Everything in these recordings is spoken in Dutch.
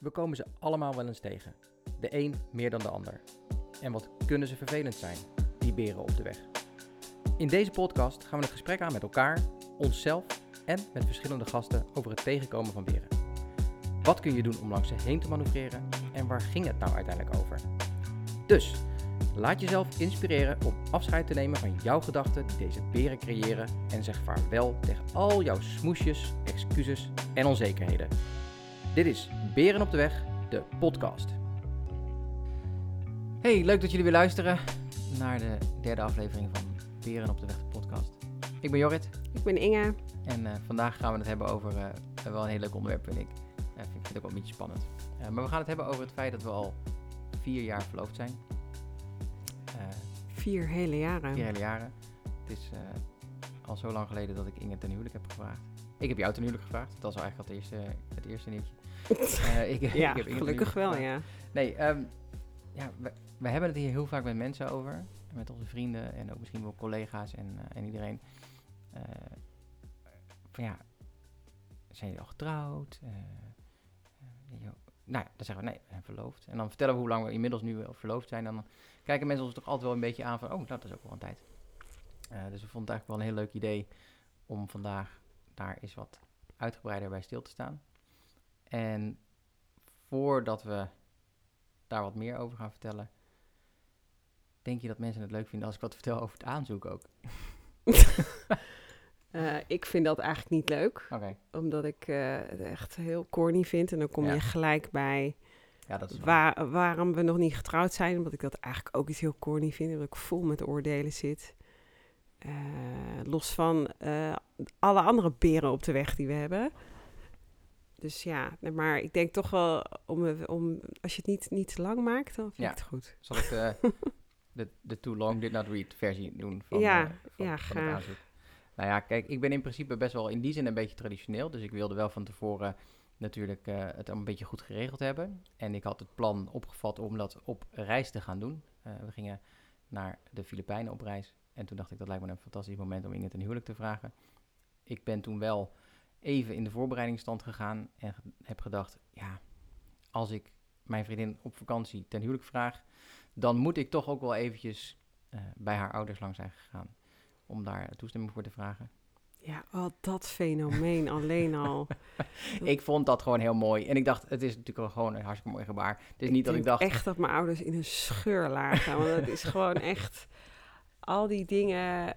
We komen ze allemaal wel eens tegen. De een meer dan de ander. En wat kunnen ze vervelend zijn, die beren op de weg. In deze podcast gaan we het gesprek aan met elkaar, onszelf en met verschillende gasten over het tegenkomen van beren. Wat kun je doen om langs ze heen te manoeuvreren en waar ging het nou uiteindelijk over? Dus, laat jezelf inspireren om afscheid te nemen van jouw gedachten die deze beren creëren en zeg vaarwel tegen al jouw smoesjes, excuses en onzekerheden. Dit is Beren op de Weg, de podcast. Hey, leuk dat jullie weer luisteren naar de derde aflevering van Beren op de Weg, de podcast. Ik ben Jorrit Ik ben Inge. en eh, vandaag gaan we het hebben over eh, wel een heel leuk onderwerp, vind ik. Eh, vind ik vind het ook wel een beetje spannend. Eh, maar we gaan het hebben over het feit dat we al vier jaar verloofd zijn. Eh, Vier hele jaren. vier hele jaren. Het is eh, al zo lang geleden dat ik Inge ten huwelijk heb gevraagd. Ik heb jou ten huwelijk gevraagd. Dat was eigenlijk al het eerste, het eerste nieuwtje. Eh, ik, ik ja, heb Inge ten gelukkig wel, ja. Nee, ehm, ja, we, we hebben het hier heel vaak met mensen over. Met onze vrienden en ook misschien wel collega's en, eh, en iedereen. Eh, van ja, zijn jullie al getrouwd? Nou ja, dan zeggen we nee, we zijn verloofd. En dan vertellen we hoe lang we inmiddels nu verloofd zijn. En dan kijken mensen ons toch altijd wel een beetje aan van, oh, nou, dat is ook wel een tijd. Dus we vonden het eigenlijk wel een heel leuk idee om vandaag daar eens wat uitgebreider bij stil te staan. En voordat we daar wat meer over gaan vertellen, denk je dat mensen het leuk vinden als ik wat vertel over het aanzoek ook? Eh, ik vind dat eigenlijk niet leuk, omdat ik eh, het echt heel corny vind. En dan kom Ja. je gelijk bij ja, dat is waar. waar, waarom we nog niet getrouwd zijn. Omdat ik dat eigenlijk ook iets heel corny vind, omdat ik vol met oordelen zit. Eh, los van alle andere beren op de weg die we hebben. Dus ja, maar ik denk toch wel, om, om, als je het niet, niet te lang maakt, dan vind Ja. ik het goed. Zal ik de, de, de Too Long Did Not Read versie doen van, Ja, eh, van, ja, van het graag. aanzoek? Nou ja, kijk, ik ben in principe best wel in die zin een beetje traditioneel. Dus ik wilde wel van tevoren natuurlijk eh, het een beetje goed geregeld hebben. En ik had het plan opgevat om dat op reis te gaan doen. Eh, we gingen naar de Filipijnen op reis. En toen dacht ik, dat lijkt me een fantastisch moment om Inge ten huwelijk te vragen. Ik ben toen wel even in de voorbereidingsstand gegaan en heb gedacht, ja, als ik mijn vriendin op vakantie ten huwelijk vraag, dan moet ik toch ook wel eventjes eh, bij haar ouders lang zijn gegaan. Om daar toestemming voor te vragen. Ja, oh, dat fenomeen alleen al. Ik vond dat gewoon heel mooi. En ik dacht, het is natuurlijk wel gewoon een hartstikke mooi gebaar. Het is niet dat ik dacht, echt dat mijn ouders in een scheur lagen. Want het is gewoon echt... Al die dingen...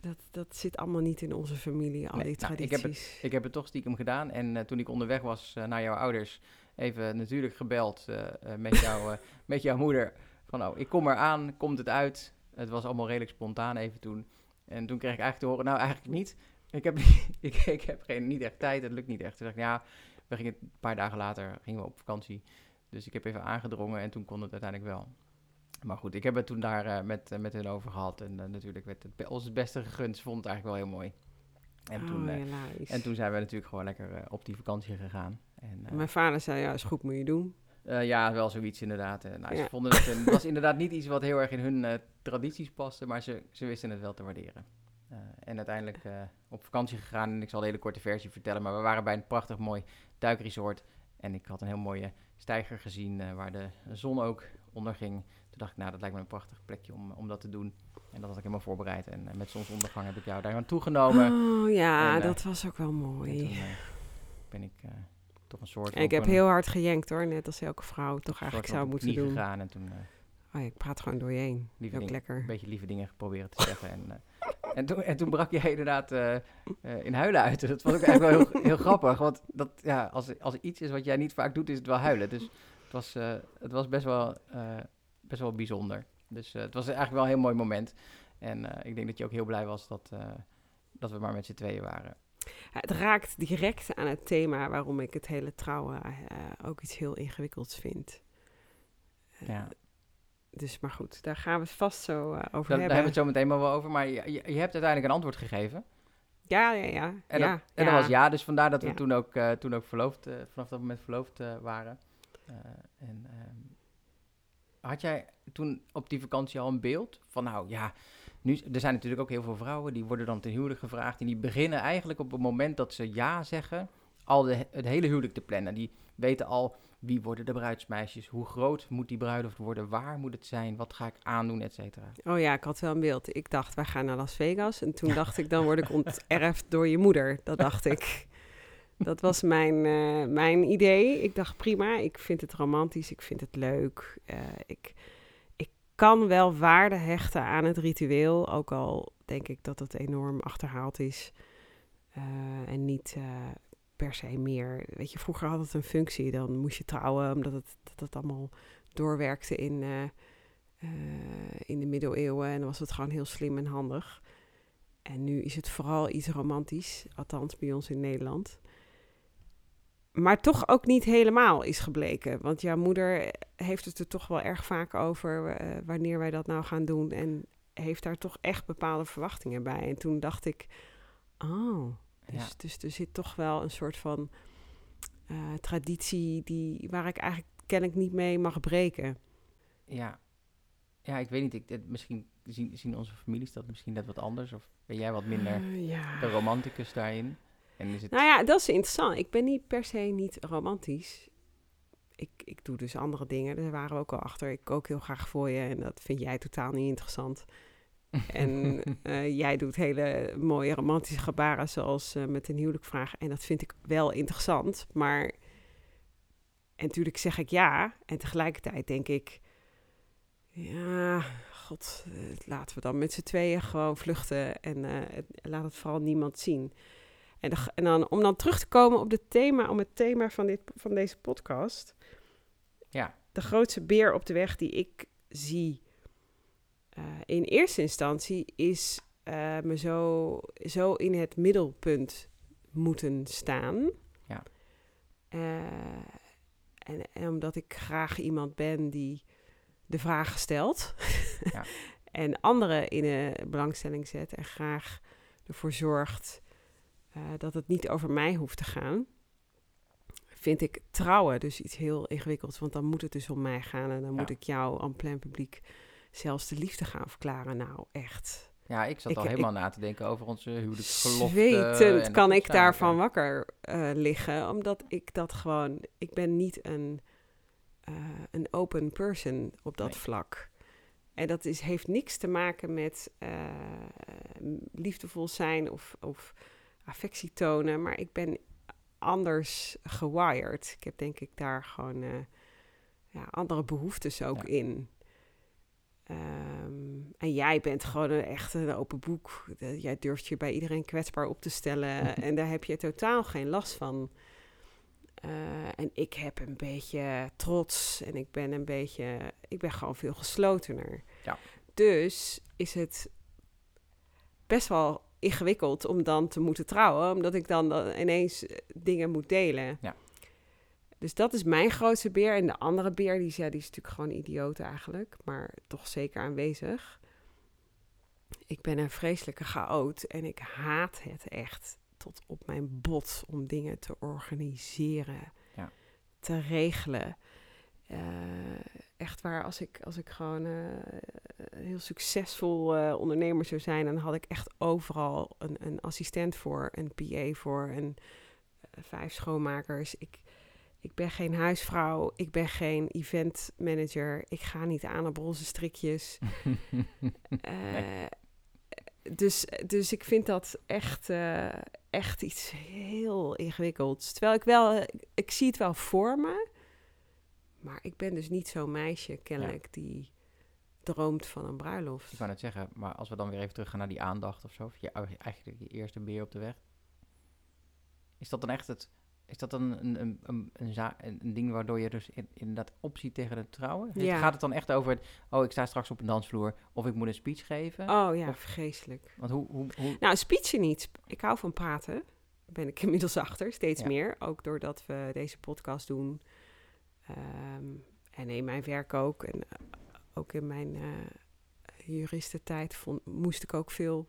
Dat, dat zit allemaal niet in onze familie, al Nee, die nou, ik tradities. heb ik heb het toch stiekem gedaan. En eh, toen ik onderweg was eh, naar jouw ouders, even natuurlijk gebeld eh, met, jou, met jouw moeder. Van, oh, ik kom eraan, komt het uit? Het was allemaal redelijk spontaan even toen. En toen kreeg ik eigenlijk te horen, nou eigenlijk niet. Ik heb, ik, ik heb geen, niet echt tijd, het lukt niet echt. Toen dacht ik, ja, we gingen een paar dagen later gingen we op vakantie. Dus ik heb even aangedrongen en toen kon het uiteindelijk wel. Maar goed, ik heb het toen daar eh, met, eh, met hun over gehad. En eh, natuurlijk werd het ons het beste gegund. Ze het eigenlijk wel heel mooi. En toen, oh, hilarisch. en toen zijn we natuurlijk gewoon lekker op die vakantie gegaan. En, Mijn vader zei, ja, is goed, moet je doen. ja, wel zoiets inderdaad. Nou, Ze vonden het, een- was inderdaad niet iets wat heel erg in hun tradities paste, maar ze, ze wisten het wel te waarderen. En uiteindelijk op vakantie gegaan en ik zal de hele korte versie vertellen, maar we waren bij een prachtig mooi duikresort. En ik had een heel mooie steiger gezien waar de zon ook onderging. Toen dacht ik, nou, dat lijkt me een prachtig plekje om, om dat te doen. En dat had ik helemaal voorbereid. En eh, met zonsondergang heb ik jou daar aan toegenomen. Oh ja, En, eh, dat was ook wel mooi. toen eh, ben ik eh, toch een soort... En ik heb een- heel hard gejenkt hoor, net als elke vrouw toch eigenlijk zou moeten doen. gegaan en toen eh, Oh ja, ik praat gewoon door je heen. lieve Ook lekker. een beetje lieve dingen proberen te zeggen. en, eh, en, toen, en toen brak jij inderdaad eh, eh, in huilen uit. Dat was ook eigenlijk wel heel, heel grappig. Want dat, ja, als, als er iets is wat jij niet vaak doet, is het wel huilen. Dus het was, eh, het was best, wel, eh, best wel bijzonder. Dus eh, het was eigenlijk wel een heel mooi moment. En eh, ik denk dat je ook heel blij was dat, eh, dat we maar met z'n tweeën waren. Het raakt direct aan het thema waarom ik het hele trouwen ook iets heel ingewikkelds vind. Ja. Dus, maar goed, daar gaan we het vast zo over Daar, daar hebben. hebben we het zo meteen maar wel over. Maar je, je, je hebt uiteindelijk een antwoord gegeven. Ja, ja, ja. En, ja, dat, en dat was ja, dus vandaar dat we Ja. toen ook, toen ook verloofd, vanaf dat moment verloofd waren. En ehm, had jij toen op die vakantie al een beeld van, nou ja, nu, er zijn natuurlijk ook heel veel vrouwen die worden dan ten huwelijk gevraagd en die beginnen eigenlijk op het moment dat ze ja zeggen al de, het hele huwelijk te plannen. Die weten al wie worden de bruidsmeisjes, hoe groot moet die bruiloft worden, waar moet het zijn, wat ga ik aandoen, et cetera. Oh ja, ik had wel een beeld. Ik dacht, wij gaan naar Las Vegas. En toen dacht ik, dan word ik onterfd door je moeder. Dat dacht ik. Dat was mijn, eh, mijn idee. Ik dacht, prima, ik vind het romantisch, ik vind het leuk. Eh, ik, ik kan wel waarde hechten aan het ritueel, ook al denk ik dat het enorm achterhaald is. Eh, en niet per se meer. Weet je, vroeger had het een functie. Dan moest je trouwen, omdat het, dat allemaal doorwerkte in, in de middeleeuwen. En dan was het gewoon heel slim en handig. En nu is het vooral iets romantisch, althans bij ons in Nederland maar toch ook niet helemaal is gebleken. Want jouw moeder heeft het er toch wel erg vaak over uh, wanneer wij dat nou gaan doen. En heeft daar toch echt bepaalde verwachtingen bij. En toen dacht ik, oh, dus, dus er zit toch wel een soort van uh, traditie die, waar ik eigenlijk kennelijk niet mee mag breken. Ja, ja ik weet niet. Ik, misschien zien, zien onze families dat misschien net wat anders. Of ben jij wat minder uh, ja. de romanticus daarin? En is het... Nou ja, dat is interessant. Ik ben niet per se niet romantisch. Ik, ik doe dus andere dingen. Daar waren we ook al achter. Ik kook heel graag voor je en dat vind jij totaal niet interessant. en uh, jij doet hele mooie romantische gebaren zoals uh, met een huwelijkvraag. En dat vind ik wel interessant. Maar en natuurlijk zeg ik ja. En tegelijkertijd denk ik... Ja, god, uh, laten we dan met z'n tweeën gewoon vluchten. En laat het vooral niemand zien. En, en, dan, om dan terug te komen op het thema, om het thema van, dit, van deze podcast. Ja. De grootste beer op de weg die ik zie uh, in eerste instantie is uh, me zo, zo in het middelpunt moeten staan. Ja. Uh, en, en, omdat ik graag iemand ben die de vraag stelt. Ja. en anderen in een belangstelling zet en graag ervoor zorgt uh, dat het niet over mij hoeft te gaan, vind ik trouwen dus iets heel ingewikkelds. Want dan moet het dus om mij gaan en dan moet ik jou aan plein publiek zelfs de liefde gaan verklaren. Nou, echt. Ja, ik zat al helemaal na te denken over onze huwelijksgelofte. Zwetend kan ik daarvan wakker uh, liggen, omdat ik dat gewoon... Ik ben niet een, uh, een open person op dat nee. vlak. En dat is, heeft niks te maken met uh, liefdevol zijn of, of affectie tonen, maar ik ben anders gewired. Ik heb denk ik daar gewoon uh, ja, andere behoeftes ook in. Um, en jij bent gewoon een echt een open boek. jij durft je bij iedereen kwetsbaar op te stellen. en daar heb je totaal geen last van. Uh, en ik heb een beetje trots en ik ben een beetje, ik ben gewoon veel geslotener. Ja. Dus is het best wel ingewikkeld om dan te moeten trouwen, omdat ik dan, ineens eh, dingen moet delen. Ja. Dus dat is mijn grootste beer. En de andere beer, die is, ja, die is natuurlijk gewoon idioot eigenlijk, maar toch zeker aanwezig. Ik ben een vreselijke chaot en ik haat het echt tot op mijn bot om dingen te organiseren, ja. te regelen. Uh, echt waar, als ik, als ik gewoon uh, heel succesvol uh, ondernemer zou zijn, dan had ik echt overal een, een assistent voor, een PA voor, en vijf schoonmakers. Ik, ik ben geen huisvrouw, ik ben geen event manager, ik ga niet aan op roze strikjes. nee. dus, dus ik vind dat echt, echt iets heel ingewikkelds. Terwijl ik wel, ik zie het wel voor me. Maar ik ben dus niet zo'n meisje, kennelijk, die droomt van een bruiloft. Ik wou net zeggen, maar als we dan weer even teruggaan naar die aandacht of zo, of je, eigenlijk je eerste beer op de weg. Is dat dan echt het, is dat dan een, een, een, een, een ding waardoor je dus in, inderdaad opziet tegen het trouwen? Ja. Gaat het dan echt over, het, oh ik sta straks op een dansvloer of ik moet een speech geven? Oh ja, of, vreselijk. Want hoe, hoe, hoe... Nou, speechen niet. Ik hou van praten. Ben ik inmiddels achter, steeds meer. Ook doordat we deze podcast doen. Um, en in mijn werk ook. En uh, ook in mijn uh, juristentijd vond, moest ik ook veel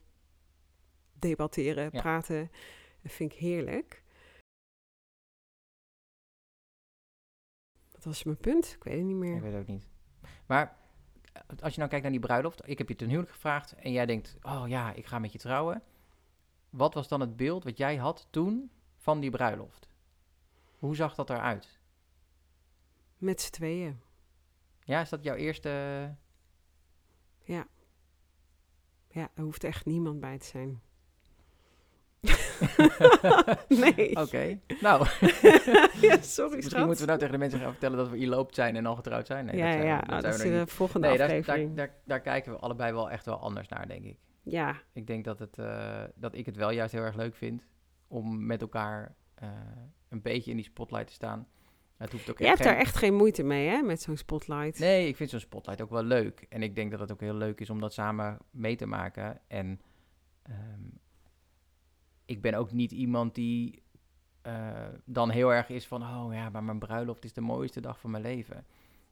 debatteren, ja. praten. Dat vind ik heerlijk. Wat was mijn punt? Ik weet het niet meer. Ik weet het ook niet. Maar eh, als je nou kijkt naar die bruiloft. Ik heb je ten huwelijk gevraagd en jij denkt... Oh ja, ik ga met je trouwen. Wat was dan het beeld wat jij had toen van die bruiloft? Hoe zag dat eruit? Met z'n tweeën. Ja, is dat jouw eerste... Ja. Ja, er hoeft echt niemand bij te zijn. nee. Oké, nou. ja, sorry Misschien schat. moeten we nou tegen de mensen gaan vertellen dat we eloopt zijn en al getrouwd zijn. Nee, ja, dat zijn ja, we, dat dat, zijn is we nog de niet. volgende Nee, daar, daar, daar, daar kijken we allebei wel echt wel anders naar, denk ik. Ja, Ik denk dat, het, eh, dat ik het wel juist heel erg leuk vind om met elkaar eh, een beetje in die spotlight te staan. Het hoeft ook je hebt daar geen- echt geen moeite mee, hè, met zo'n spotlight. Nee, ik vind zo'n spotlight ook wel leuk. En ik denk dat het ook heel leuk is om dat samen mee te maken. En ehm, ik ben ook niet iemand die eh, dan heel erg is van... oh ja, maar mijn bruiloft is de mooiste dag van mijn leven.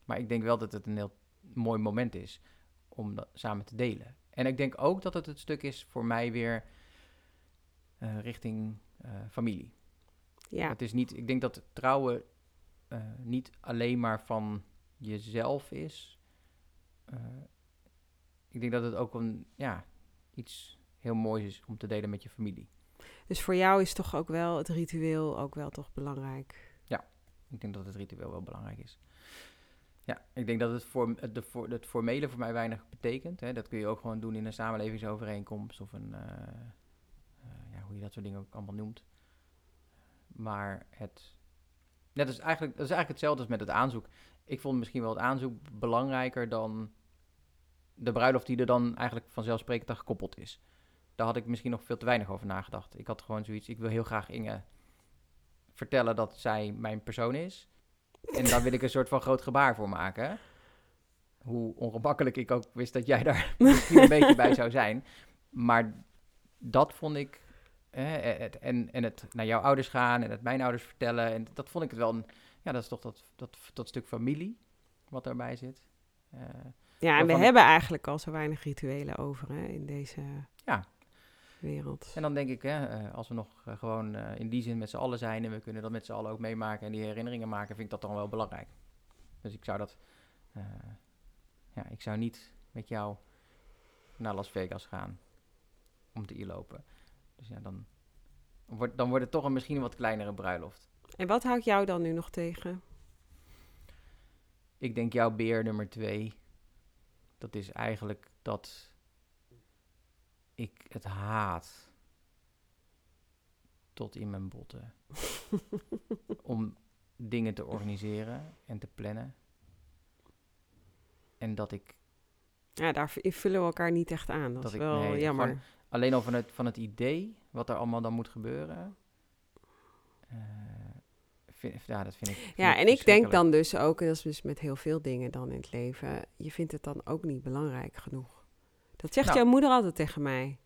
Maar ik denk wel dat het een heel mooi moment is om dat samen te delen. En ik denk ook dat het het stuk is voor mij weer eh, richting eh, familie. Ja, Het is niet, ik denk dat trouwen eh, niet alleen maar van jezelf is. Eh, ik denk dat het ook een, ja, iets heel moois is om te delen met je familie. dus voor jou is toch ook wel het ritueel ook wel toch belangrijk. Ik denk dat het ritueel wel belangrijk is. Ja, ik denk dat het, voor, het, de, voor, het formele voor mij weinig betekent. Hè. Dat kun je ook gewoon doen in een samenlevingsovereenkomst of een, eh, ja, hoe je dat soort dingen ook allemaal noemt. Maar het, net is eigenlijk, dat is eigenlijk hetzelfde als met het aanzoek. Ik vond misschien wel het aanzoek belangrijker dan de bruiloft die er dan eigenlijk vanzelfsprekend aan gekoppeld is. Daar had ik misschien nog veel te weinig over nagedacht. Ik had gewoon zoiets, ik wil heel graag Inge vertellen dat zij mijn persoon is. En daar wil ik een soort van groot gebaar voor maken. Hoe ongemakkelijk ik ook wist dat jij daar misschien een beetje bij zou zijn. Maar dat vond ik. Het, en, en het naar jouw ouders gaan en het mijn ouders vertellen. En dat vond ik het wel een. Ja, dat is toch dat, dat, dat stuk familie wat daarbij zit. Eh, Ja, en we ik- hebben eigenlijk al zo weinig rituelen over hè, in deze Ja. wereld. En dan denk ik, hè, eh, als we nog eh, gewoon eh, in die zin met z'n allen zijn en we kunnen dat met z'n allen ook meemaken en die herinneringen maken, vind ik dat dan wel belangrijk. Dus ik zou dat, eh, ja, ik zou niet met jou naar Las Vegas gaan om te lopen. Dus ja, dan wordt, dan wordt het toch een misschien een wat kleinere bruiloft. En wat houdt jou dan nu nog tegen? Ik denk jouw beer nummer twee, dat is eigenlijk dat ik het haat tot in mijn botten. om dingen te organiseren en te plannen. En dat ik Ja, daar vullen we elkaar niet echt aan. Dat, Dat is ik- wel nee, jammer. gewoon- alleen al van het, van het idee wat er allemaal dan moet gebeuren. eh, vind, ja, dat vind ik. vind Ja, ik en ik denk dan dus ook, en dat is dus met heel veel dingen dan in het leven, je vindt het dan ook niet belangrijk genoeg. Dat zegt Nou. jouw moeder altijd tegen mij.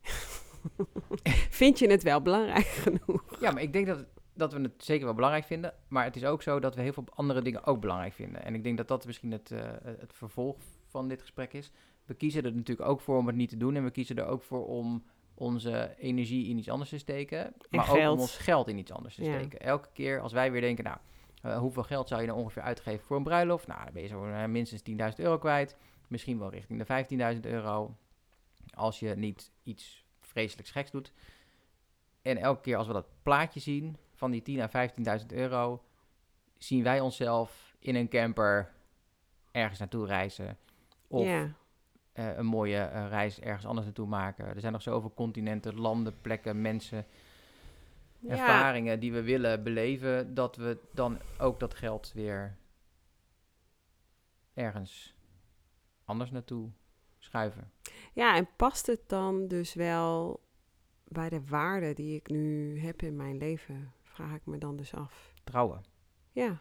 Vind je het wel belangrijk genoeg? Ja, maar ik denk dat, dat we het zeker wel belangrijk vinden. Maar het is ook zo dat we heel veel andere dingen ook belangrijk vinden. En ik denk dat dat misschien het, eh, het vervolg van dit gesprek is. We kiezen er natuurlijk ook voor om het niet te doen. En we kiezen er ook voor om onze energie in iets anders te steken. Maar ook om ons geld in iets anders te Ja. steken. Elke keer als wij weer denken, nou, eh, hoeveel geld zou je nou ongeveer uitgeven voor een bruiloft? Nou, dan ben je zo eh, minstens 10.000 euro kwijt. Misschien wel richting de 15.000 euro. Als je niet iets vreselijks geks doet. En elke keer als we dat plaatje zien van die 10.000 à 15.000 euro, zien wij onszelf in een camper ergens naartoe reizen. Of ja. Eh, een mooie eh, reis ergens anders naartoe maken. Er zijn nog zoveel continenten, landen, plekken, mensen, ja. ervaringen die we willen beleven, dat we dan ook dat geld weer ergens anders naartoe schuiven. Ja, en past het dan dus wel bij de waarden die ik nu heb in mijn leven? Vraag ik me dan dus af. Trouwen. Ja,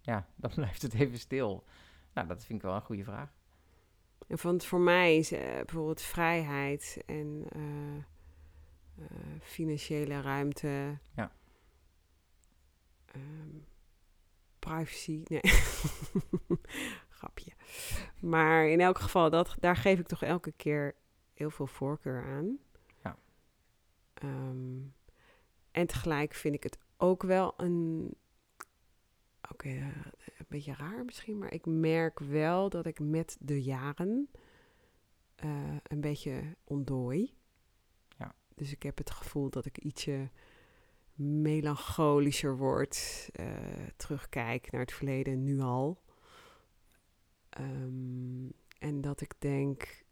Ja, dan blijft het even stil. Nou, dat vind ik wel een goede vraag. van voor mij is eh, bijvoorbeeld vrijheid en eh, eh, financiële ruimte. Ja. Ehm, privacy, nee. Grapje. Maar in elk geval, dat, daar geef ik toch elke keer heel veel voorkeur aan. Ja. Ehm, en tegelijk vind ik het ook wel een... Oké, beetje raar misschien, maar ik merk wel dat ik met de jaren eh, een beetje ontdooi. Ja. Dus ik heb het gevoel dat ik ietsje melancholischer word, eh, terugkijk naar het verleden nu al. Ehm, en dat ik denk,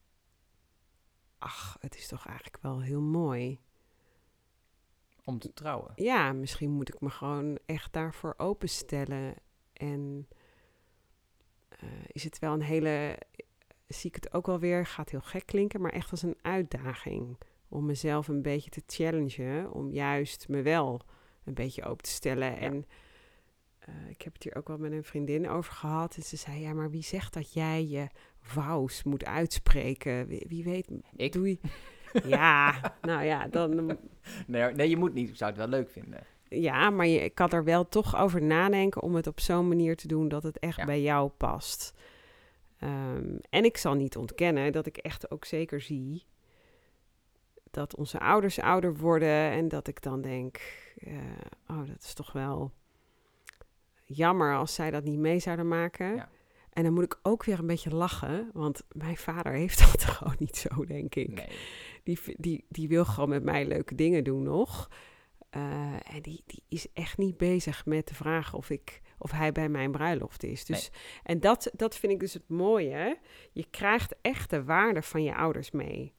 ach, het is toch eigenlijk wel heel mooi. Om te trouwen. Ja, misschien moet ik me gewoon echt daarvoor openstellen. En eh, is het wel een hele, zie ik het ook wel weer, gaat heel gek klinken, maar echt als een uitdaging. Om mezelf een beetje te challengen, om juist me wel een beetje open te stellen. En eh, ik heb het hier ook wel met een vriendin over gehad. En ze zei, ja, maar wie zegt dat jij je wous moet uitspreken? Wie, wie weet, Ik? doe je... Ja, nou ja, dan Nee, nee, je moet niet. Ik zou het wel leuk vinden. Ja, maar je, ik kan er wel toch over nadenken om het op zo'n manier te doen dat het echt Ja. bij jou past. Ehm, en ik zal niet ontkennen dat ik echt ook zeker zie dat onze ouders ouder worden en dat ik dan denk, eh, oh, dat is toch wel jammer als zij dat niet mee zouden maken. Ja. En dan moet ik ook weer een beetje lachen, want mijn vader heeft dat gewoon niet zo, denk ik. Nee. Die, die, die wil gewoon met mij leuke dingen doen nog. Eh, en die, die is echt niet bezig met de vraag of, ik, of hij bij mijn bruiloft is. Dus, En dat, dat vind ik dus het mooie. Je krijgt echt de waarde van je ouders mee.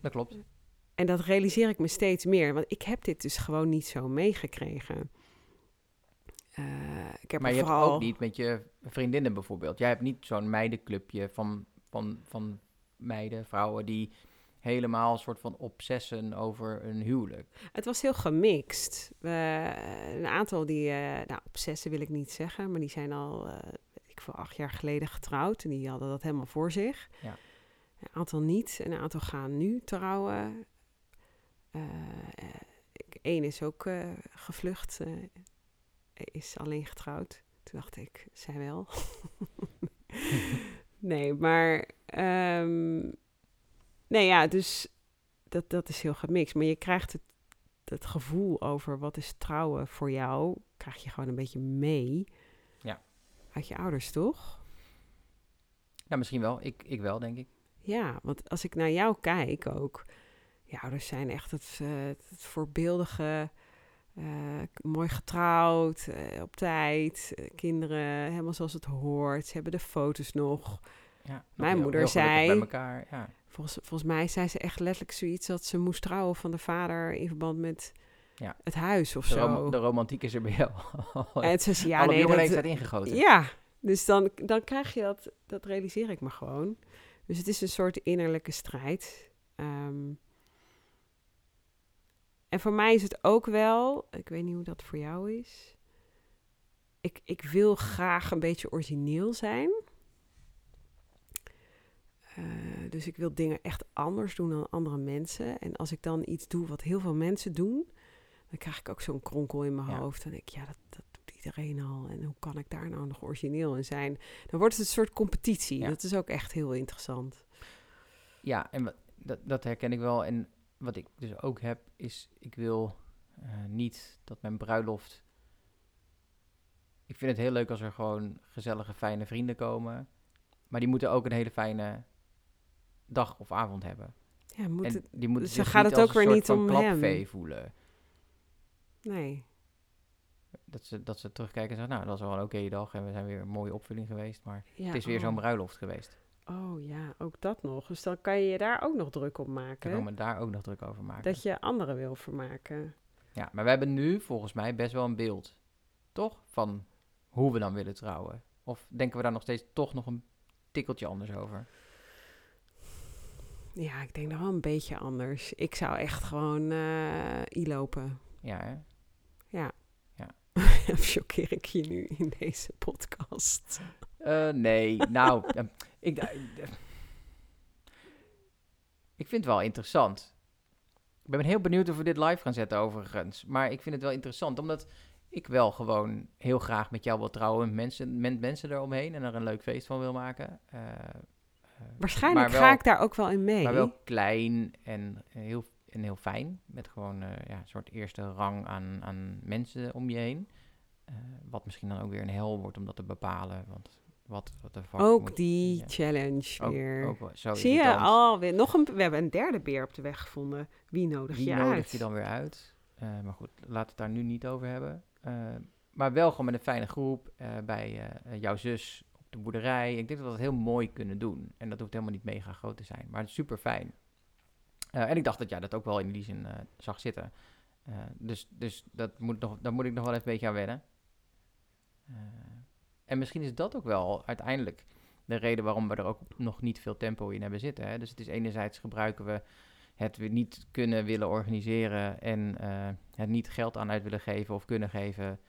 Dat klopt. En dat realiseer ik me steeds meer. Want ik heb dit dus gewoon niet zo meegekregen. Eh, ik heb Maar je vooral... hebt ook niet met je vriendinnen bijvoorbeeld. Jij hebt niet zo'n meidenclubje van, van, van meiden, vrouwen die helemaal een soort van obsessen over een huwelijk. Het was heel gemixt. Een aantal die, eh nou, obsessen wil ik niet zeggen, maar die zijn al, eh, weet ik veel, acht jaar geleden getrouwd en die hadden dat helemaal voor zich. Ja. Een aantal niet, en een aantal gaan nu trouwen. Eh, Eén is ook eh, gevlucht, eh, is alleen getrouwd. Toen dacht ik, zij wel. nee, maar ehm, nee, ja, dus dat, dat is heel gemixt. Maar je krijgt het, het gevoel over wat is trouwen voor jou, krijg je gewoon een beetje mee. Ja. Uit je ouders, toch? Nou, misschien wel. Ik, ik wel, denk ik. Ja, want als ik naar jou kijk ook, je ouders zijn echt het, eh, het voorbeeldige, eh, mooi getrouwd, eh, op tijd, kinderen helemaal zoals het hoort. Ze hebben de foto's nog. Ja, Mijn heel- moeder heel zei- Bij elkaar, ja. Volgens, volgens mij zei ze echt letterlijk zoiets dat ze moest trouwen van de vader in verband met Ja. het huis of De, zo. rom- de romantiek is er bij jou. en ze zei, ja, Alle nee, dat, leeftijd ingegoten. Ja, dus dan, dan krijg je dat, dat realiseer ik me gewoon. Dus het is een soort innerlijke strijd. Ehm, en voor mij is het ook wel, ik weet niet hoe dat voor jou is. Ik, ik wil graag een beetje origineel zijn. Eh, dus ik wil dingen echt anders doen dan andere mensen. En als ik dan iets doe wat heel veel mensen doen, dan krijg ik ook zo'n kronkel in mijn Ja. hoofd. Dan denk ik, ja, dat, dat doet iedereen al. En hoe kan ik daar nou nog origineel in zijn? Dan wordt het een soort competitie. Ja. Dat is ook echt heel interessant. Ja, en wat, dat, dat herken ik wel. En wat ik dus ook heb, is ik wil eh, niet dat mijn bruiloft... Ik vind het heel leuk als er gewoon gezellige, fijne vrienden komen. Maar die moeten ook een hele fijne dag of avond hebben. Ja, moet en het... die moeten dus dan zich gaat niet het ook weer niet om hem. klapvee voelen. Nee. Dat ze, dat ze terugkijken en zeggen, nou, dat was wel een oké dag en we zijn weer een mooie opvulling geweest. Maar Ja, het is weer oh. zo'n bruiloft geweest. Oh ja, ook dat nog. Dus dan kan je je daar ook nog druk op maken. kan me daar ook nog druk over maken. Dat je anderen wil vermaken. Ja, maar we hebben nu volgens mij best wel een beeld, toch? Van hoe we dan willen trouwen. Of denken we daar nog steeds toch nog een tikkeltje anders over? Ja, ik denk nog wel een beetje anders. Ik zou echt gewoon eh i-lopen. Ja, hè? Ja. Ja. Of choqueer ik je nu in deze podcast? Eh, nee, nou, eh, ik, eh, ik vind het wel interessant. Ik ben heel benieuwd of we dit live gaan zetten overigens. Maar ik vind het wel interessant, omdat ik wel gewoon heel graag met jou wil trouwen. Mensen, met mensen eromheen en er een leuk feest van wil maken. Eh, Waarschijnlijk wel- ga ik daar ook wel in mee. Maar wel klein en heel, en heel fijn. Met gewoon eh, ja, een soort eerste rang aan, aan mensen om je heen. Eh, wat misschien dan ook weer een hel wordt om dat te bepalen. Want wat, wat de ook moet- die ja, challenge ook, weer. ook zo Zie je alweer nog een. We hebben een derde beer op de weg gevonden. Wie nodig Wie je nodig uit? je dan weer uit? Eh, maar goed, laten we het daar nu niet over hebben. Maar wel gewoon met een fijne groep bij jouw zus de boerderij. Ik denk dat we dat heel mooi kunnen doen. En dat hoeft helemaal niet mega groot te zijn, maar het is super fijn. en ik dacht dat jij dat ook wel in die zin eh, zag zitten. Eh, dus dus dat moet nog, daar moet ik nog wel even een beetje aan wennen. Eh, en misschien is dat ook wel uiteindelijk de reden waarom we er ook nog niet veel tempo in hebben zitten. Hè? Dus het is enerzijds gebruiken we het weer niet kunnen willen organiseren en eh, het niet geld aan uit willen geven of kunnen geven.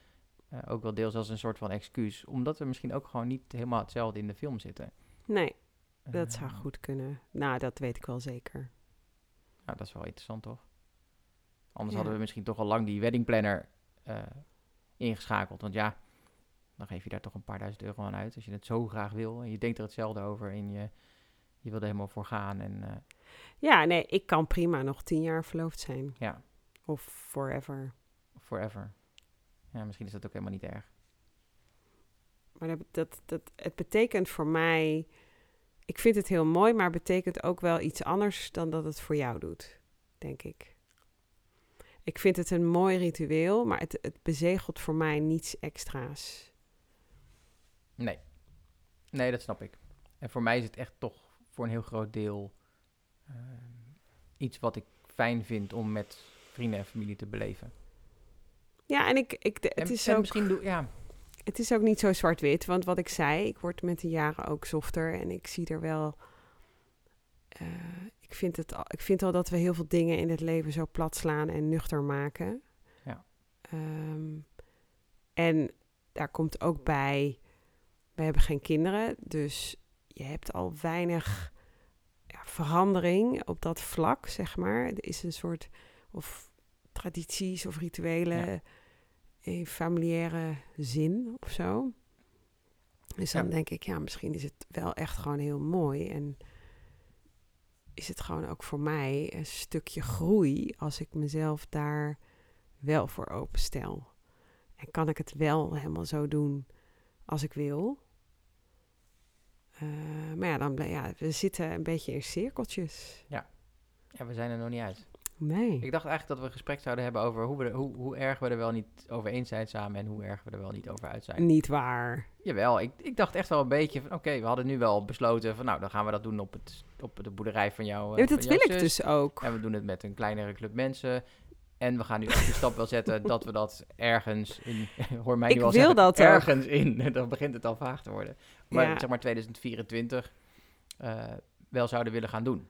Eh, ook wel deels als een soort van excuus, omdat we misschien ook gewoon niet helemaal hetzelfde in de film zitten. Nee, dat zou goed kunnen. Nou, dat weet ik wel zeker. Nou, dat is wel interessant, toch? Anders Ja. hadden we misschien toch al lang die weddingplanner eh ingeschakeld. Want ja, dan geef je daar toch een paar duizend euro aan uit. Als je het zo graag wil en je denkt er hetzelfde over en je, je wil er helemaal voor gaan. En eh, Ja, nee, ik kan prima nog tien jaar verloofd zijn. ja, Of forever. forever. Ja, misschien is dat ook helemaal niet erg. Maar dat, dat, dat, het betekent voor mij... Ik vind het heel mooi, maar het betekent ook wel iets anders dan dat het voor jou doet, denk ik. Ik vind het een mooi ritueel, maar het, het bezegelt voor mij niets extra's. Nee. Nee, dat snap ik. En voor mij is het echt toch voor een heel groot deel eh, iets wat ik fijn vind om met vrienden en familie te beleven. Ja, en ik, ik, het, en, is en ook, misschien doe, ja, het is ook niet zo zwart-wit. Want wat ik zei, ik word met de jaren ook softer. En ik zie er wel... eh, ik, vind het al, ik vind al dat we heel veel dingen in het leven zo plat slaan en nuchter maken. Ja. Ehm, en daar komt ook bij... We hebben geen kinderen, dus je hebt al weinig ja, verandering op dat vlak, zeg maar. Er is een soort... Of tradities of rituelen... Ja. In familiaire zin of zo. Dus dan Ja. denk ik, ja, misschien is het wel echt gewoon heel mooi. En is het gewoon ook voor mij een stukje groei als ik mezelf daar wel voor openstel. En kan ik het wel helemaal zo doen als ik wil. Eh, maar ja, dan, ja, we zitten een beetje in cirkeltjes. ja, we zijn er nog niet uit. Nee. Ik dacht eigenlijk dat we een gesprek zouden hebben over hoe, we er- hoe, hoe erg we er wel niet over eens zijn samen en hoe erg we er wel niet over uit zijn. Niet waar. Jawel, ik, ik dacht echt wel een beetje van oké, we hadden nu wel besloten van nou, dan gaan we dat doen op, het, op de boerderij van jou. eh, Ja, dat wil ik dus ook. En we doen het met een kleinere club mensen. En we gaan nu ook de stap wel zetten dat we dat ergens in, hoor mij Ik nu al wil zeggen, dat ook. ergens in, dan begint het al vaag te worden. Maar Ja. zeg maar 2024 eh, wel zouden willen gaan doen.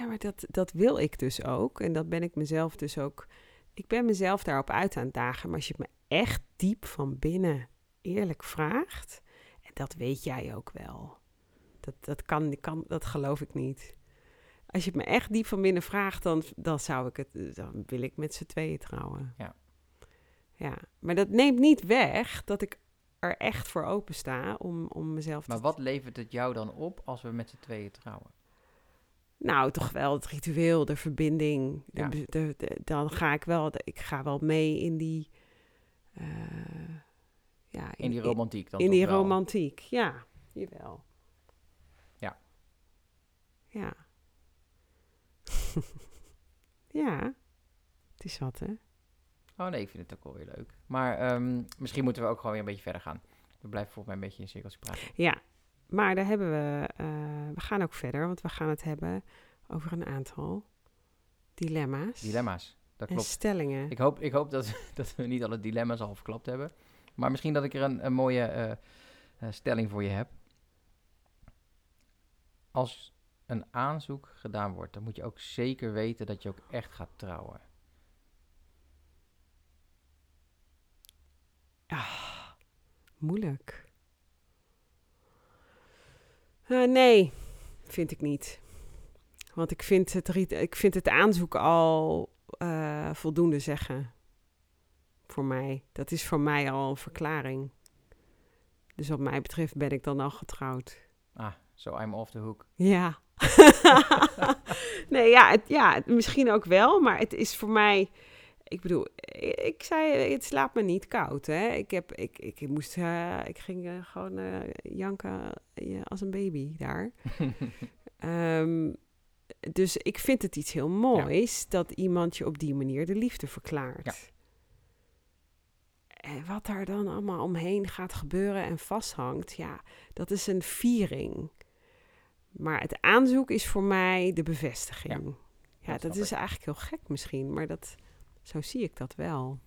Ja, maar dat, dat wil ik dus ook. En dat ben ik mezelf dus ook. Ik ben mezelf daarop uit aan het dagen. Maar als je het me echt diep van binnen eerlijk vraagt. En dat weet jij ook wel. Dat, dat, kan, kan, dat geloof ik niet. Als je het me echt diep van binnen vraagt, dan, dan zou ik het. Dan wil ik met z'n tweeën trouwen. Ja. Ja, maar dat neemt niet weg dat ik er echt voor open sta om, om mezelf Maar te wat levert het jou dan op als we met z'n tweeën trouwen? Nou, toch wel het ritueel, de verbinding. De, Ja. de- de- dan ga ik wel, ik ga wel mee in die, eh, ja, In die romantiek dan in die wel? romantiek, ja, jawel. Ja. Ja. ja, het is wat, hè? Oh nee, ik vind het ook wel weer leuk. Maar ehm, misschien moeten we ook gewoon weer een beetje verder gaan. We blijven volgens mij een beetje in cirkels praten. Ja, maar daar hebben we, eh, we gaan ook verder, want we gaan het hebben over een aantal dilemma's. Dilemma's, dat En klopt. stellingen. Ik hoop, ik hoop dat, dat we niet alle dilemma's al verklapt hebben. Maar misschien dat ik er een, een mooie eh, eh, stelling voor je heb. Als een aanzoek gedaan wordt, dan moet je ook zeker weten dat je ook echt gaat trouwen. Ah, moeilijk. Eh, nee, vind ik niet. Want ik vind het, ik vind het aanzoek al eh, voldoende zeggen. Voor mij. Dat is voor mij al een verklaring. Dus wat mij betreft ben ik dan al getrouwd. Ah, so I'm off the hook. Ja. nee, ja, het, ja, misschien ook wel, maar het is voor mij. Ik bedoel, ik, ik zei, het slaat me niet koud. Hè? Ik, heb, ik, ik, moest, eh, ik ging eh, gewoon eh, janken als een baby daar. Ehm, dus ik vind het iets heel moois dat iemand je op die manier de liefde verklaart. Ja. En wat daar dan allemaal omheen gaat gebeuren en vasthangt, ja, dat is een viering. Maar het aanzoek is voor mij de bevestiging. Ja, dat is eigenlijk heel gek misschien, maar dat, zo zie ik dat wel.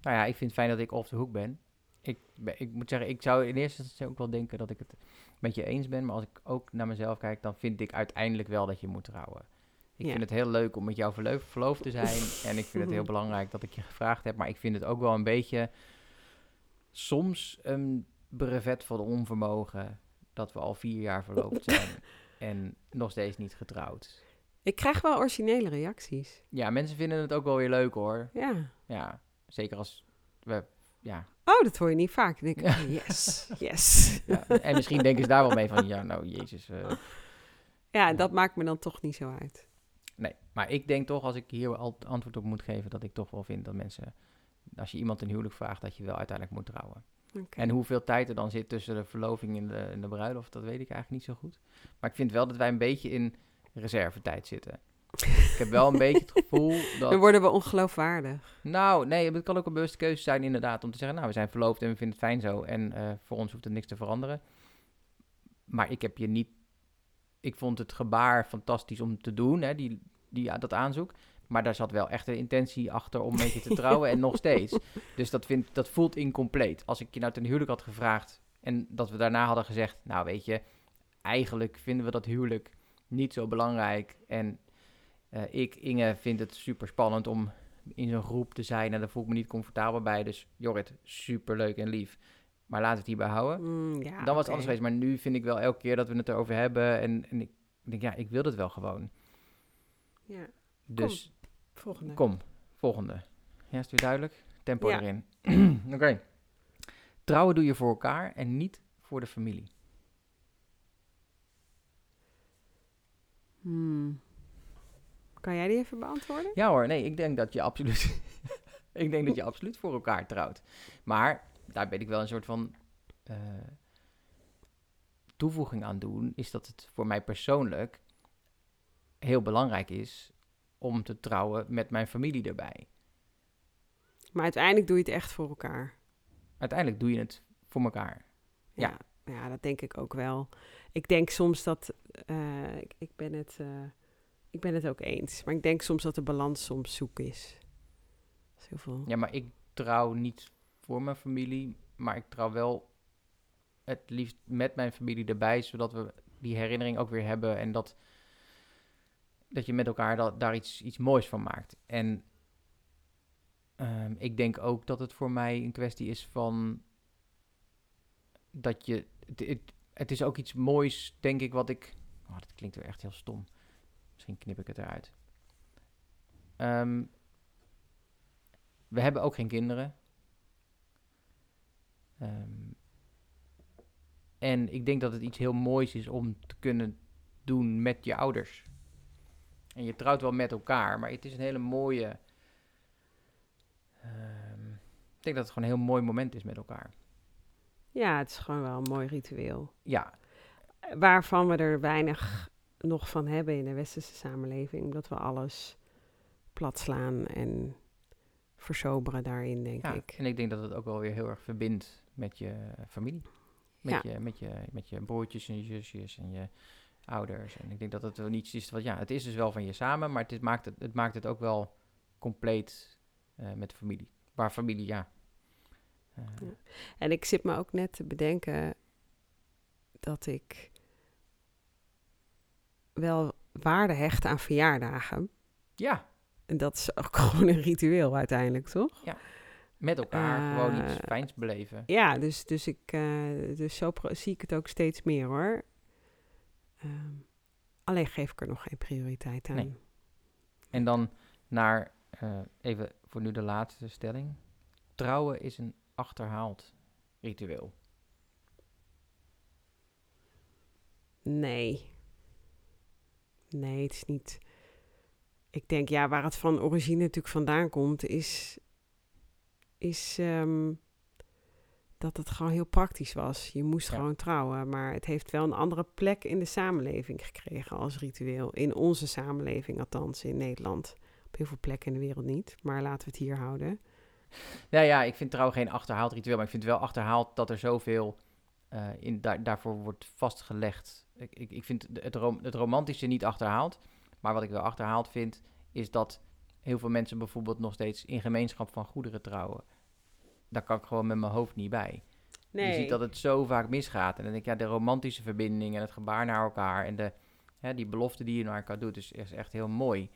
Nou ja, ik vind het fijn dat ik off de hoek ben. Ik, ik moet zeggen, ik zou in eerste instantie ook wel denken dat ik het met je eens ben. Maar als ik ook naar mezelf kijk, dan vind ik uiteindelijk wel dat je moet trouwen. Ik Ja. vind het heel leuk om met jou verloof, verloofd te zijn. en ik vind het heel belangrijk dat ik je gevraagd heb. Maar ik vind het ook wel een beetje soms een brevet van onvermogen dat we al vier jaar verloofd zijn. en nog steeds niet getrouwd. Ik krijg wel originele reacties. Ja, mensen vinden het ook wel weer leuk hoor. Ja. Ja, zeker als we, ja, Oh, dat hoor je niet vaak. Denk ik, oh, yes, yes. Ja, en misschien denken ze daar wel mee van, ja, nou, jezus. eh, Ja, dat maakt me dan toch niet zo uit. nee, maar ik denk toch, als ik hier al antwoord op moet geven, dat ik toch wel vind dat mensen, als je iemand een huwelijk vraagt, dat je wel uiteindelijk moet trouwen. Oké. En hoeveel tijd er dan zit tussen de verloving en de, en de bruiloft, dat weet ik eigenlijk niet zo goed. Maar ik vind wel dat wij een beetje in reservetijd zitten. Ik heb wel een beetje het gevoel dat... Dan worden we ongeloofwaardig. Nou, nee, het kan ook een bewuste keuze zijn inderdaad. Om te zeggen, nou, we zijn verloofd en we vinden het fijn zo. En eh, voor ons hoeft er niks te veranderen. Maar ik heb je niet... Ik vond het gebaar fantastisch om te doen, hè, die, die, ja, dat aanzoek. Maar daar zat wel echt een intentie achter om met je te trouwen en nog steeds. Dus dat, vind, dat voelt incompleet. Als ik je nou ten huwelijk had gevraagd en dat we daarna hadden gezegd... Nou, weet je, eigenlijk vinden we dat huwelijk niet zo belangrijk. En eh, ik, Inge, vind het super spannend om in zo'n groep te zijn en daar voel ik me niet comfortabel bij. Dus Jorrit, super leuk en lief. Maar laten we het hierbij houden. Mm, ja, Dan was het anders geweest. Maar nu vind ik wel elke keer dat we het erover hebben. En, en ik denk, ja, ik wil het wel gewoon. Ja, Dus volgende. kom, volgende. Ja, is het weer duidelijk? Tempo Ja. erin. Oké. Trouwen doe je voor elkaar en niet voor de familie. Hmm. Kan jij die even beantwoorden? Ja hoor, nee, ik denk dat je absoluut... ik denk dat je absoluut voor elkaar trouwt. Maar daar ben ik wel een soort van eh, toevoeging aan doen. Is dat het voor mij persoonlijk heel belangrijk is om te trouwen met mijn familie erbij. Maar uiteindelijk doe je het echt voor elkaar. Uiteindelijk doe je het voor elkaar. Ja. Ja, ja dat denk ik ook wel. Ik denk soms dat... eh, ik, ik, ben het, eh, ik ben het ook eens. Maar ik denk soms dat de balans soms zoek is. Veel... Ja, maar ik trouw niet voor mijn familie, maar ik trouw wel het liefst met mijn familie erbij, zodat we die herinnering ook weer hebben en dat, dat je met elkaar da- daar iets, iets moois van maakt. En ehm, ik denk ook dat het voor mij een kwestie is van dat je. Het is ook iets moois, denk ik, wat ik. Oh, dat klinkt weer echt heel stom. Misschien knip ik het eruit. Ehm, we hebben ook geen kinderen. Ehm, en ik denk dat het iets heel moois is om te kunnen doen met je ouders. En je trouwt wel met elkaar, maar het is een hele mooie. ehm, ik denk dat het gewoon een heel mooi moment is met elkaar. Ja, het is gewoon wel een mooi ritueel. Ja, Waarvan we er weinig nog van hebben in de westerse samenleving. Omdat we alles plat slaan en versoberen daarin, denk ja. ik. en ik denk dat het ook wel weer heel erg verbindt met je familie. Met, Ja. je, met, je, met je broertjes en je zusjes en je ouders. En ik denk dat het wel niets is wat, ja, het is dus wel van je samen, maar het, is, maakt, het, het maakt het ook wel compleet eh, met de familie. Waar familie, ja. Eh, Ja. En ik zit me ook net te bedenken dat ik wel waarde hecht aan verjaardagen. ja, En dat is ook gewoon een ritueel uiteindelijk, toch? met elkaar gewoon iets Eh, fijns beleven. Ja, dus, dus, ik, eh, dus zo zie ik het ook steeds meer hoor. Ehm, alleen geef ik er nog geen prioriteit aan. Nee. En dan naar, eh, even voor nu de laatste stelling. Trouwen is een achterhaald ritueel. Nee. Nee, het is niet. Ik denk, ja, waar het van origine natuurlijk vandaan komt, is. is ehm, dat het gewoon heel praktisch was. Je moest Ja. gewoon trouwen, maar het heeft wel een andere plek in de samenleving gekregen als ritueel. In onze samenleving, althans in Nederland. Op heel veel plekken in de wereld niet, maar laten we het hier houden. Nou ja, ik vind trouw geen achterhaald ritueel, maar ik vind wel achterhaald dat er zoveel eh, in, daar, daarvoor wordt vastgelegd. Ik, ik, ik vind het, rom, het romantische niet achterhaald, maar wat ik wel achterhaald vind, is dat heel veel mensen bijvoorbeeld nog steeds in gemeenschap van goederen trouwen. Daar kan ik gewoon met mijn hoofd niet bij. Je ziet dat het zo vaak misgaat. En dan denk ik, ja, de romantische verbinding en het gebaar naar elkaar en de, hè, die belofte die je naar elkaar doet, is, is echt heel mooi.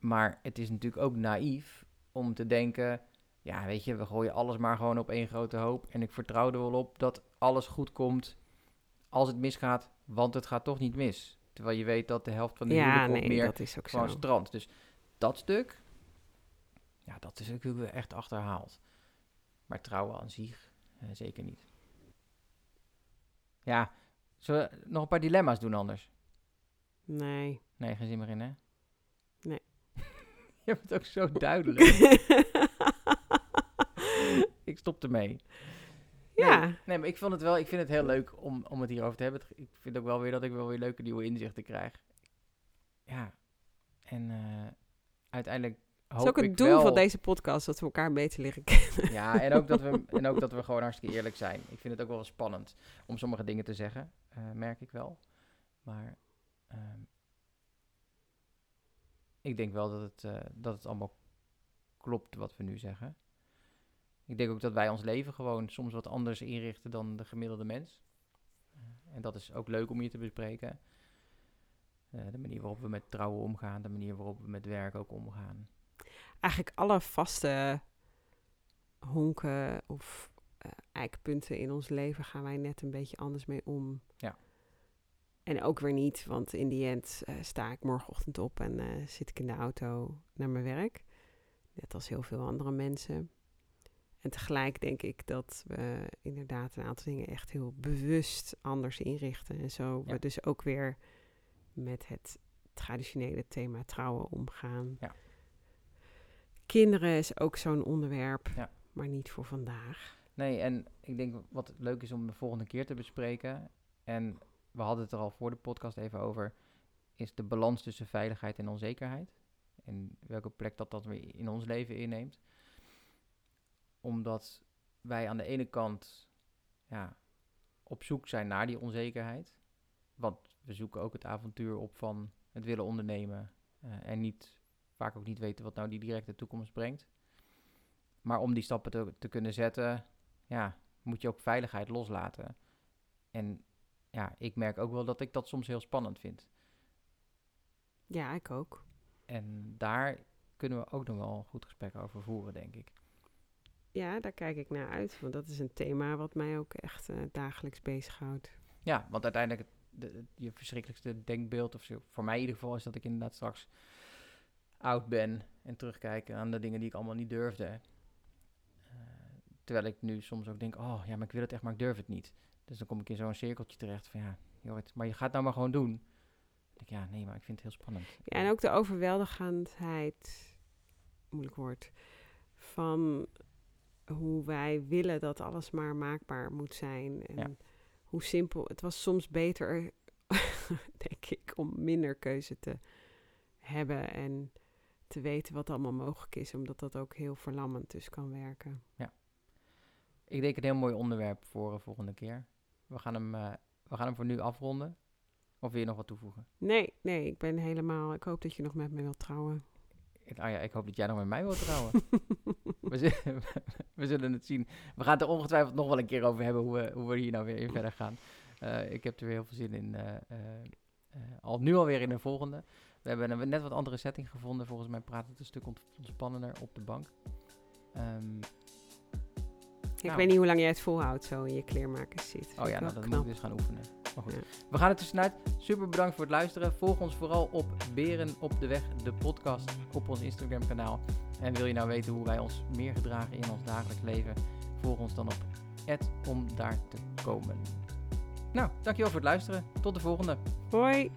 Maar het is natuurlijk ook naïef om te denken, ja, weet je, we gooien alles maar gewoon op één grote hoop. En ik vertrouw er wel op dat alles goed komt als het misgaat, want het gaat toch niet mis. Terwijl je weet dat de helft van de ja, nee, meer dat is ook gewoon zo. strand. Dus dat stuk, ja, dat is natuurlijk echt achterhaald. Maar trouwen aan zich, eh, zeker niet. Ja, zullen we nog een paar dilemma's doen anders? Nee. Nee, geen zin meer in, hè? Je hebt het ook zo duidelijk. ik stop ermee. ja, Nee, maar ik, vond het wel, ik vind het heel leuk om, om het hierover te hebben. Het- Ik vind ook wel weer dat ik wel weer leuke nieuwe inzichten krijg. Ja, en eh, uiteindelijk hoop dat is ook het doel wel... van deze podcast, dat we elkaar beter leren kennen. Ja, en ook, dat we, en ook dat we gewoon hartstikke eerlijk zijn. Ik vind het ook wel spannend om sommige dingen te zeggen, eh, merk ik wel. Maar ehm, ik denk wel dat het, eh, dat het allemaal klopt wat we nu zeggen. Ik denk ook dat wij ons leven gewoon soms wat anders inrichten dan de gemiddelde mens. Eh, en dat is ook leuk om hier te bespreken. Eh, de manier waarop we met trouwen omgaan, de manier waarop we met werk ook omgaan. Eigenlijk alle vaste honken of eikpunten in ons leven gaan wij net een beetje anders mee om. Ja. En ook weer niet, want in die end eh, sta ik morgenochtend op en eh, zit ik in de auto naar mijn werk. Net als heel veel andere mensen. En tegelijk denk ik dat we inderdaad een aantal dingen echt heel bewust anders inrichten. En zo Ja. we dus ook weer met het traditionele thema trouwen omgaan. Ja. Kinderen is ook zo'n onderwerp, Ja. maar niet voor vandaag. Nee, en ik denk wat leuk is om de volgende keer te bespreken. En we hadden het er al voor de podcast even over. Is de balans tussen veiligheid en onzekerheid. En welke plek dat dat weer in ons leven inneemt. Omdat wij aan de ene kant ja, op zoek zijn naar die onzekerheid. Want we zoeken ook het avontuur op van het willen ondernemen. eh, en niet, vaak ook niet weten wat nou die directe toekomst brengt. Maar om die stappen te, te kunnen zetten, ja, moet je ook veiligheid loslaten. En ja, ik merk ook wel dat ik dat soms heel spannend vind. Ja, ik ook. En daar kunnen we ook nog wel een goed gesprek over voeren, denk ik. Ja, daar kijk ik naar uit, want dat is een thema wat mij ook echt eh, dagelijks bezighoudt. Ja, want uiteindelijk, de, je verschrikkelijkste denkbeeld, of zo, voor mij in ieder geval, is dat ik inderdaad straks oud ben en terugkijk aan de dingen die ik allemaal niet durfde. Eh, terwijl ik nu soms ook denk, oh ja, maar ik wil het echt, maar ik durf het niet. Dus dan kom ik in zo'n cirkeltje terecht van ja, joh, maar je gaat het nou maar gewoon doen. Dan denk ik, ja, nee, maar ik vind het heel spannend. Ja, en ook de overweldigendheid, moeilijk woord, van hoe wij willen dat alles maar maakbaar moet zijn. En Ja. hoe simpel. Het was soms beter, denk ik, om minder keuze te hebben en te weten wat allemaal mogelijk is, omdat dat ook heel verlammend dus kan werken. Ik denk een heel mooi onderwerp voor de volgende keer. We gaan hem, eh, we gaan hem voor nu afronden. Of wil je nog wat toevoegen? Nee, nee, ik ben helemaal. Ik hoop dat je nog met me wilt trouwen. Ik, ah ja, ik hoop dat jij nog met mij wilt trouwen. we, zullen, we zullen het zien. We gaan het er ongetwijfeld nog wel een keer over hebben hoe we, hoe we hier nou weer in verder gaan. Eh, ik heb er weer heel veel zin in. eh, al nu alweer in de volgende. We hebben een net wat andere setting gevonden. Volgens mij praat het een stuk ont- ontspannender op de bank. Ehm, Ik Nou. weet niet hoe lang jij het volhoudt zo in je kleermakers zit. Oh ja, nou, dat moet ik dus gaan oefenen. Maar goed, Ja. we gaan er tussenuit. Super bedankt voor het luisteren. Volg ons vooral op Beren op de Weg, de podcast, op ons Instagram kanaal. En wil je nou weten hoe wij ons meer gedragen in ons dagelijks leven? Volg ons dan op om daar te komen. Nou, dankjewel voor het luisteren. Tot de volgende. Hoi!